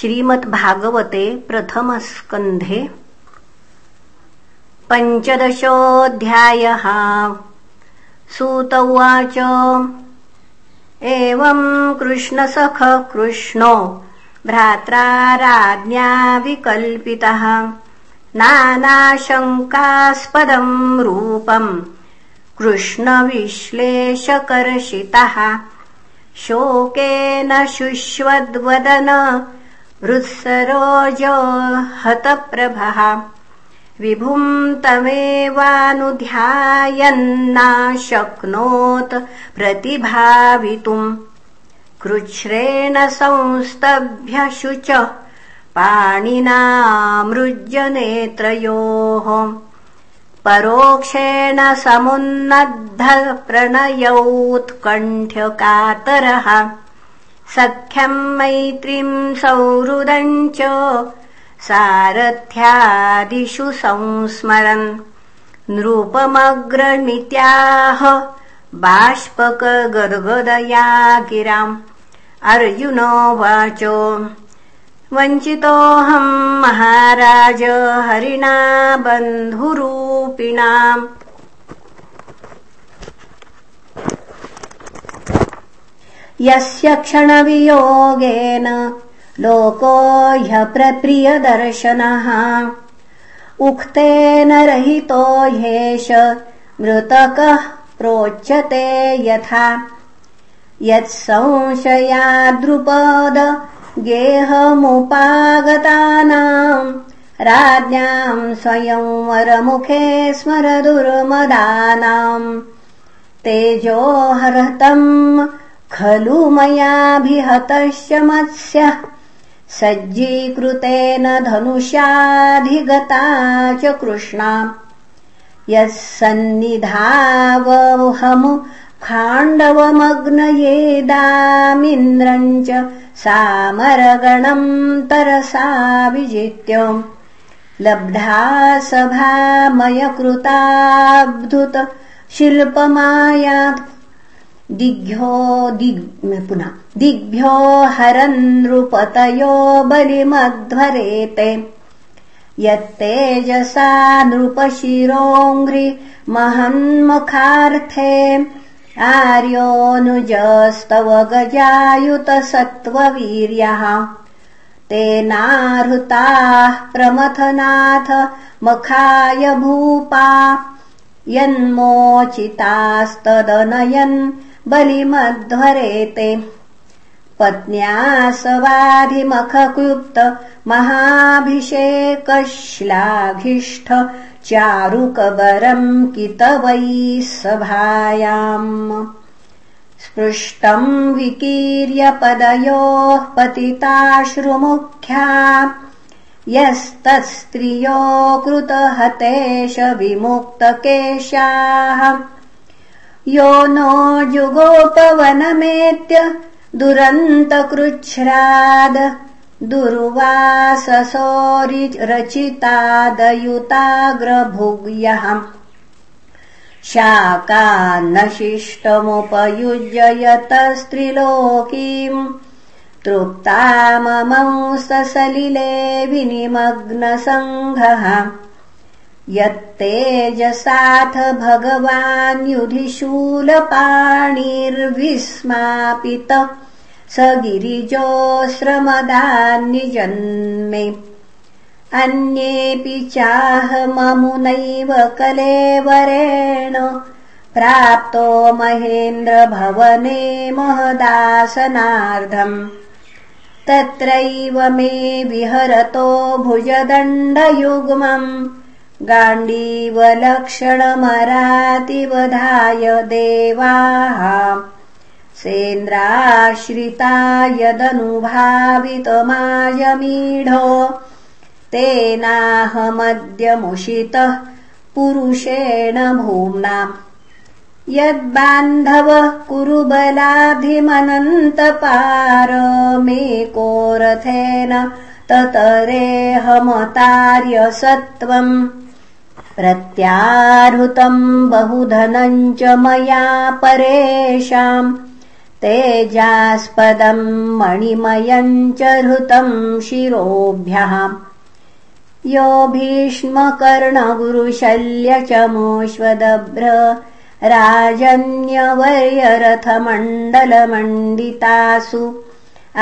श्रीमद्भागवते प्रथमस्कन्धे पञ्चदशोऽध्यायः। सूत उवाच। एवम् कृष्णसख कृष्णो भ्रात्रा राज्ञा विकल्पितः। नानाशङ्कास्पदम् रूपम् कृष्णविश्लेषकर्षितः। शोकेन शुश्वद्वदन हृत्सरोज हतप्रभः। विभुम् तमेवानुध्यायन्नाशक्नोत् प्रतिभावितुम्। कृच्छ्रेण संस्तभ्यशुच पाणिनामृज्यनेत्रयोः। परोक्षेण समुन्नद्धप्रणयोत्कण्ठ्यकातरः सख्यम् मैत्रीम् सौहृदम् च सारथ्यादिषु संस्मरन् नृपमग्रमित्याह बाष्पकगद्गदया गिराम् अर्जुनोवाच वञ्चितोऽहम् महाराज हरिणा बन्धुरूपिणाम् यस्य क्षणवियोगेन लोको ह्यप्रप्रियदर्शनः उक्तेन रहितो ह्येष मृतकः प्रोच्यते यथा। यत्संशयाद्रुपद गेहमुपागतानाम् राज्ञाम् स्वयंवरमुखे स्मरदुर्मदानाम् तेजोहरतम् खलु मयाभिहतश्च मत्स्यः। सज्जीकृतेन धनुष्याधिगता च कृष्णा। यः सन्निधावहमु खाण्डवमग्नयेदामिन्द्रम् च सामरगणम् तरसा विजित्य। लब्धा सभामयकृताब्धुत शिल्पमायात् दिग्भ्यो पुनः। दिग्भ्यो हरन्नृपतयो बलिमध्वरेते। यत्तेजसा नृपशिरोङ्घ्रि महन्मुखार्थे। आर्योऽनुजस्तव गजायुतसत्त्ववीर्यः तेनाहृताः प्रमथनाथ मखाय भूपा। यन्मोचितास्तदनयन् बलिमध्वरेते। पत्न्या सवाधिमखक्लुप्त महाभिषेकश्लाघिष्ठ चारुकबरम् कितवैः सभायाम्। स्पृष्टम् विकीर्य पदयोः पतिताश्रुमुख्या यस्तत्स्त्रियो कृतहतेश विमुक्तकेशाः यो नो जुगोपवनमेत्य दुरन्तकृच्छ्राद दुर्वाससोरिरचितादयुताग्रभुग्यः शाकान्नशिष्टमुपयुज्य यतस्त्रिलोकीम् तृप्ता ममंससलिले विनिमग्नसङ्घः यत्तेजसाथ भगवान् युधिशूलपाणिर्विस्मापित स गिरिजोऽश्रमदान्निजन्मे अन्येऽपि चाहममुनैव कलेवरेण। प्राप्तो महेन्द्रभवने महदासनार्धम्। तत्रैव मे विहरतो भुजदण्डयुग्मम् गाण्डीवलक्षणमरातिवधाय देवाः सेन्द्राश्रिता यदनुभावितमायमीढो तेनाहमद्यमुषितः पुरुषेण भूम्ना। यद्बान्धवः कुरुबलाधिमनन्तपारमेकोरथेन ततरेऽहमतार्यसत्त्वम् प्रत्याहृतम् बहुधनम् च मया परेषाम् तेजास्पदम् मणिमयम् च हृतम् शिरोभ्यः। यो भीष्मकर्णगुरुशल्यचमोऽश्वदभ्र राजन्यवर्यरथमण्डलमण्डितासु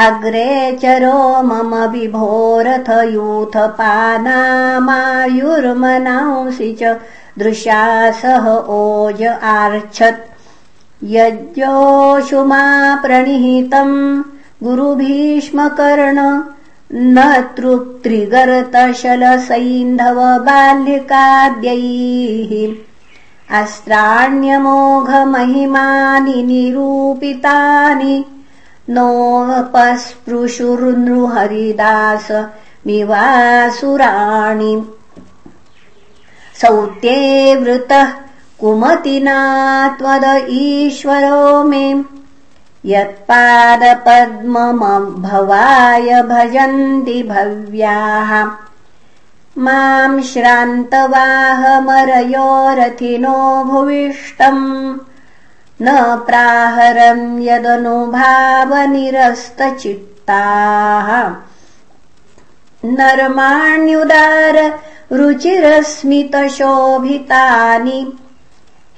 अग्रे चरो मम विभोरथ यूथपानामायुर्मनांसि च दृशासह ओज आर्च्छत्। यज्ञोषुमा प्रणिहितम् गुरुभीष्मकर्ण न तृप्त्रिगर्तशलसैन्धव बाल्यकाद्यैः अस्त्राण्यमोघमहिमानि निरूपितानि नोपस्पृशुर्नृहरिदास मिवासुराणि। सौत्ये वृतः कुमतिना त्वद ईश्वरो मे। यत्पादपद्ममभवाय भजन्ति भव्याः। माम् श्रान्तवाहमरयोरथिनो भुविष्टम् न प्राहरम् यदनुभावनिरस्तचित्ताः। नर्माण्युदार रुचिरस्मितशोभितानि।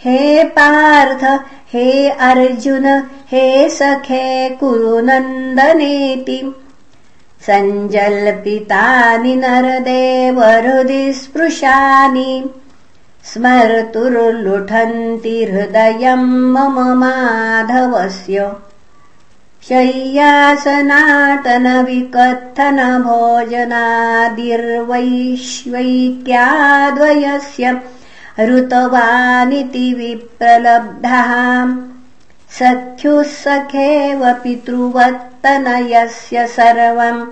हे पार्थ हे अर्जुन हे सखे कुरु नन्दनेति सञ्जल्पितानि नरदेव हृदि स्पृशानि स्मर्तुर्लुठन्ति हृदयम् मम माधवस्य। शय्यासनातनविकथन भोजनादिर्वैश्वैक्याद्वयस्य ऋतवानिति विप्रलब्धः। सख्युः सखेव पितृवत्तनयस्य सर्वम्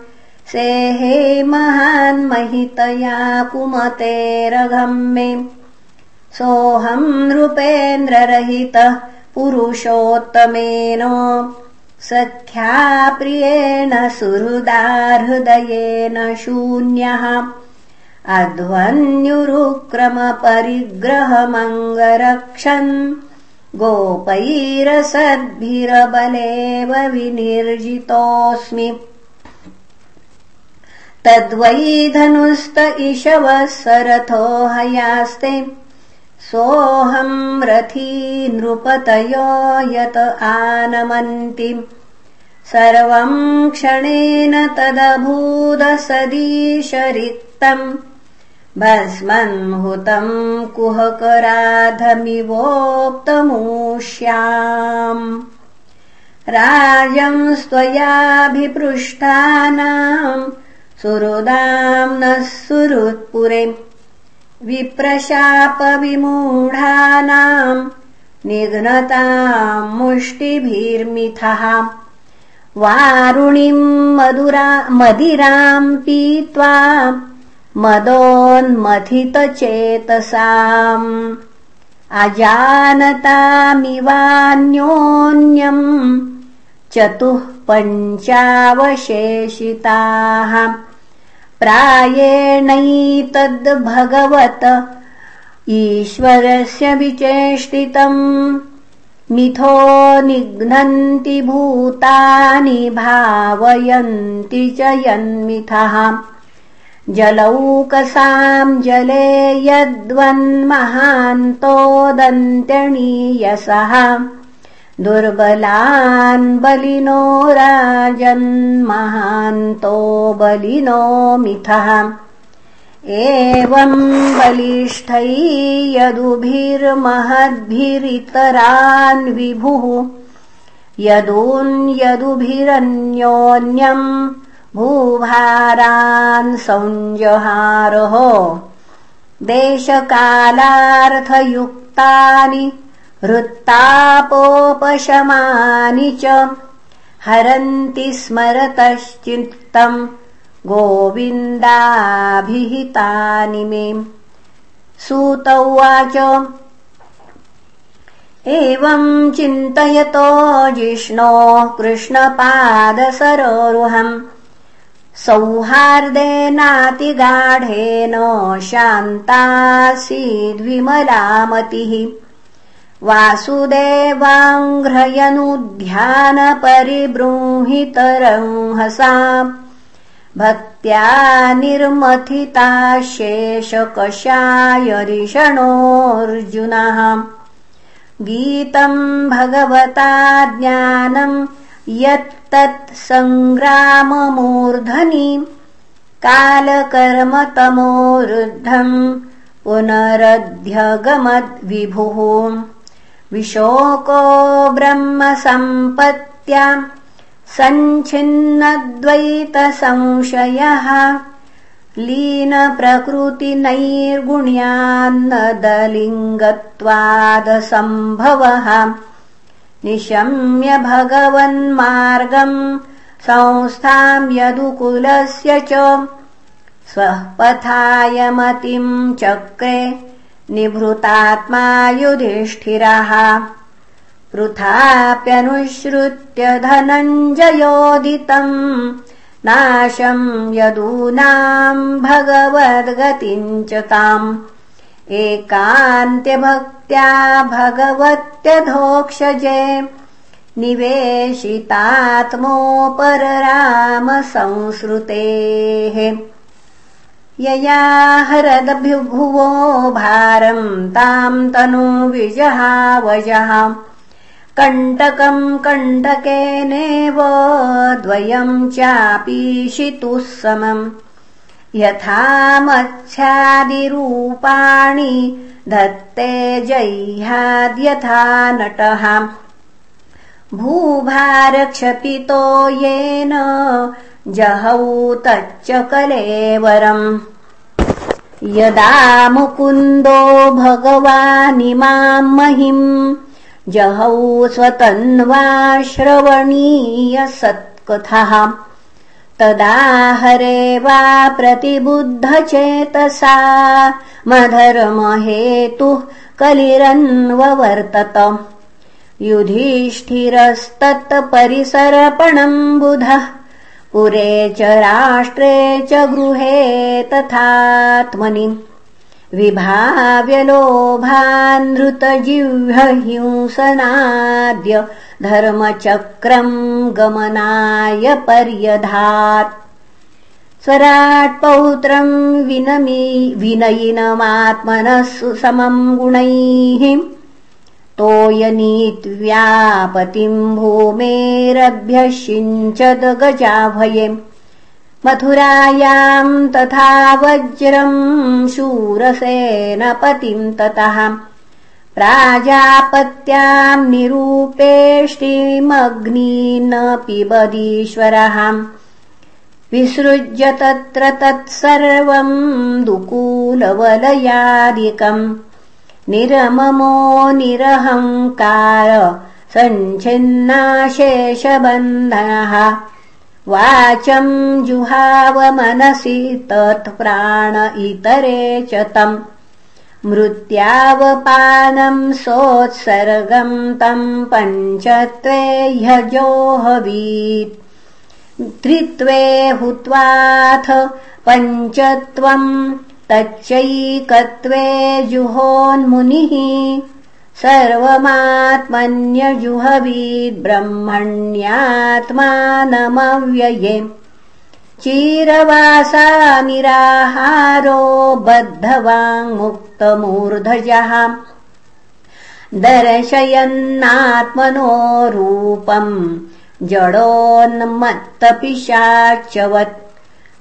सेहे महान्महितया कुमतेरघम् मे सोऽहम् नृपेन्द्ररहितः पुरुषोत्तमेन। सख्या प्रियेण सुहृदाहृदयेन शून्यः। अध्वन्युरुक्रमपरिग्रहमङ्गरक्षन्। गोपैरसद्भिरबलेव विनिर्जितोऽस्मि। तद्वै धनुस्त इषवः सरथो हयास्ते सोऽहम् रथी नृपतयो यत आनमन्ति। सर्वम् क्षणेन तदभूदसदीशरिक्तम् भस्मन्हुतम् कुहकराधमिवोक्तमूष्याम्। राजंस्त्वयाभिपृष्टानाम् सुहृदाम् नः सुहृत्पुरे विप्रशापविमूढानाम् निघ्नताम् मुष्टिभिर्मिथः। वारुणिम् मधुरा मदिराम् पीत्वा मदोन्मथितचेतसाम्। अजानतामिवान्योन्यम् चतुः पञ्चावशेषिताः प्रायेणैतद्भगवत ईश्वरस्य विचेष्टितम् मिथो निघ्नन्ति भूतानि भावयन्ति च यन्मिथः। जलौकसाम् जले यद्वन्महान्तोदन्त्यणीयसः दुर्बलान् बलिनो राजन्महान्तो बलिनो मिथः। एवम् बलिष्ठै यदुभिर्महद्भिरितरान् विभुः यदून्यदुभिरन्योन्यम् भूभारान् संजहारः देशकालार्थयुक्तानि हृत्तापोपशमानि च हरन्ति स्मरतश्चित्तम् गोविन्दाभिहितानि मे। सूत उवाच एवम् चिन्तयतो जिष्णो कृष्णपादसरोरुहम्। सौहार्देनातिगाढेन शान्तासीद्विमलामतिः वासुदेवाङ्घ्रयनुध्यानपरिबृंहितरंहसा भक्त्या निर्मथिता शेषकषायरिषणोऽर्जुनः गीतम् भगवता ज्ञानम् यत्तत् सङ्ग्राममूर्धनि कालकर्मतमोरुद्धम् पुनरध्यगमद्विभुः विशोको ब्रह्मसम्पत्त्या सञ्छिन्नद्वैतसंशयः लीनप्रकृतिनैर्गुण्यान्नदलिङ्गत्वादसम्भवः निशम्य भगवन्मार्गम् संस्थाम् यदुकुलस्य च स्वः पथाय मतिम् चक्रे निभृतात्मा युधिष्ठिरः वृथाप्यनुसृत्य धनञ्जयोदितम्। नाशम् यदूनाम् भगवद्गतिम् च ताम्। एकान्त्यभक्त्या भगवत्यधोक्षजे। निवेशितात्मोपररामसंसृतेः यया हरदभ्युभुवो भारम् ताम् तनु विजहावजः। कण्टकम् कण्टकेनेव द्वयम् चापीशितुः समम्। यथा मत्स्यादिरूपाणि धत्ते जह्याद्यथा नटः। भूभारक्षपितो येन जहौ तच्च कलेवरम् यदा मुकुन्दो भगवानिमाम् महिम् जहौ स्वतन्वा श्रवणीय सत्कथः। तदा हरे वा प्रतिबुद्धचेतसा मधर्महेतुः कलिरन्ववर्तत युधिष्ठिरस्तत्परिसरपणम् बुधः पुरे च राष्ट्रे च गृहे तथात्मनि विभाव्यलोभानृतजिह्वहिंसनाद्य धर्मचक्रम् गमनाय पर्यधात्। स्वराट्पौत्रम् विनमी विनयिनमात्मनः सुसमम् गुणैः तोयनीत्व्यापतिम् भूमेरभ्यषिञ्चद्गजाभये। मथुरायाम् तथा वज्रम् शूरसेनपतिम् ततः। प्राजापत्याम् निरूपेष्टिमग्नीन पिबदीश्वरः विसृज्य तत्र तत्सर्वम् दुकूलवलयादिकम् निरममो निरहङ्कार सञ्छिन्नाशेषबन्धनः। वाचम् जुहाव मनसि तत्प्राण इतरे च तम्। मृत्यावपानम् सोत्सर्गम् तम् पञ्चत्वे ह्यजोहवीत् त्रित्वे हुत्वाथ पञ्चत्वम् तच्चैकत्वे जुहोन्मुनिः सर्वमात्मन्यजुहवीद्ब्रह्मण्यात्मानमव्यये। चिरवासा निराहारो बद्धवाङ्मुक्तमूर्धजः। दर्शयन्नात्मनो रूपम् जडोन्मत्तपिशाचवत्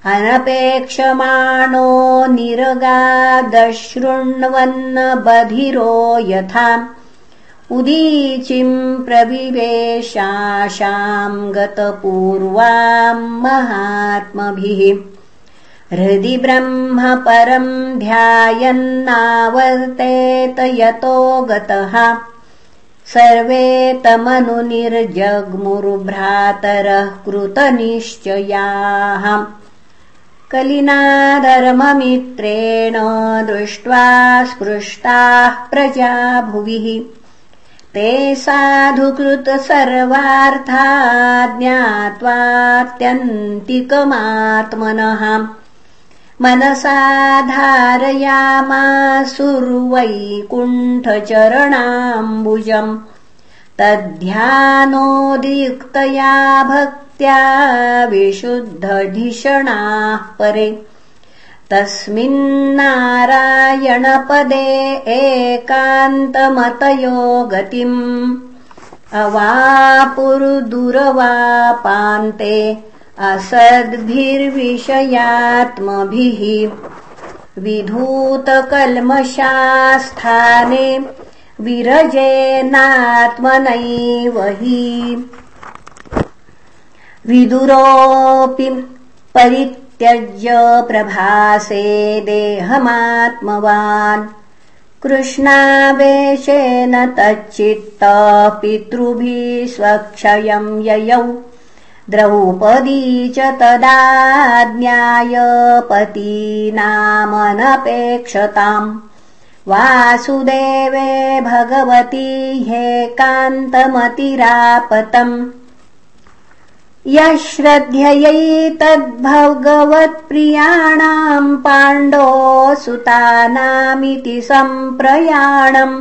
अनपेक्षमाणो निरगादशृण्वन्न बधिरो यथा। उदीचिम् प्रविवेशाशाम् गतपूर्वाम् महात्मभिः। हृदि ब्रह्म परम् ध्यायन्नावर्तेत यतो गतः। सर्वे तमनुनिर्जग्मुर्भ्रातरः कृतनिश्चयाः कलिना धर्ममित्रेण दृष्ट्वा स्पृष्टाः प्रजा भुविः। ते साधुकृत सर्वार्था ज्ञात्वात्यन्तिकमात्मनः मनसा धारयामासुर्वैकुण्ठचरणाम्बुजम् तद्ध्यानोदियुक्तया भक्त्या विशुद्धधिषणाः परे। तस्मिन्नारायणपदे एकान्तमतयो गतिम्। अवापुरुदुरवापान्ते असद्भिर्विषयात्मभिः। विधूतकल्मषास्थाने विरजेनात्मनैव हि विदुरोऽपि परित्यज्य प्रभासे देहमात्मवान्। कृष्णावेशेन तच्चित्त पितृभिः स्वक्षयम् ययौ। द्रौपदी च तदा ज्ञायपतीनामनपेक्षताम् वासुदेवे भगवती ह्येकान्तमतिरापतम् यश्रद्धयैतद्भगवत्प्रियाणाम् पाण्डोऽसुतानामिति सम्प्रयाणम्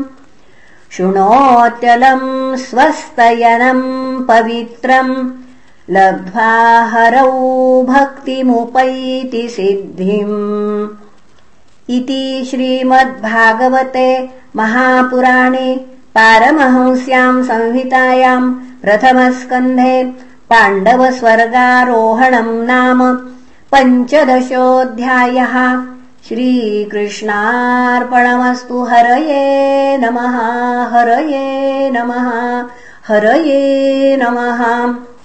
शृणोत्यलम् स्वस्तयनम् पवित्रम् लब्ध्वा हरौ भक्तिमुपैति सिद्धिम् इति श्रीमद्भागवते महापुराणे पारमहंस्याम् संहितायाम् प्रथमस्कन्धे पाण्डवस्वर्गारोहणम् नाम पञ्चदशोऽध्यायः. श्रीकृष्णार्पणमस्तु हरये नमः हरये नमः हरये नमः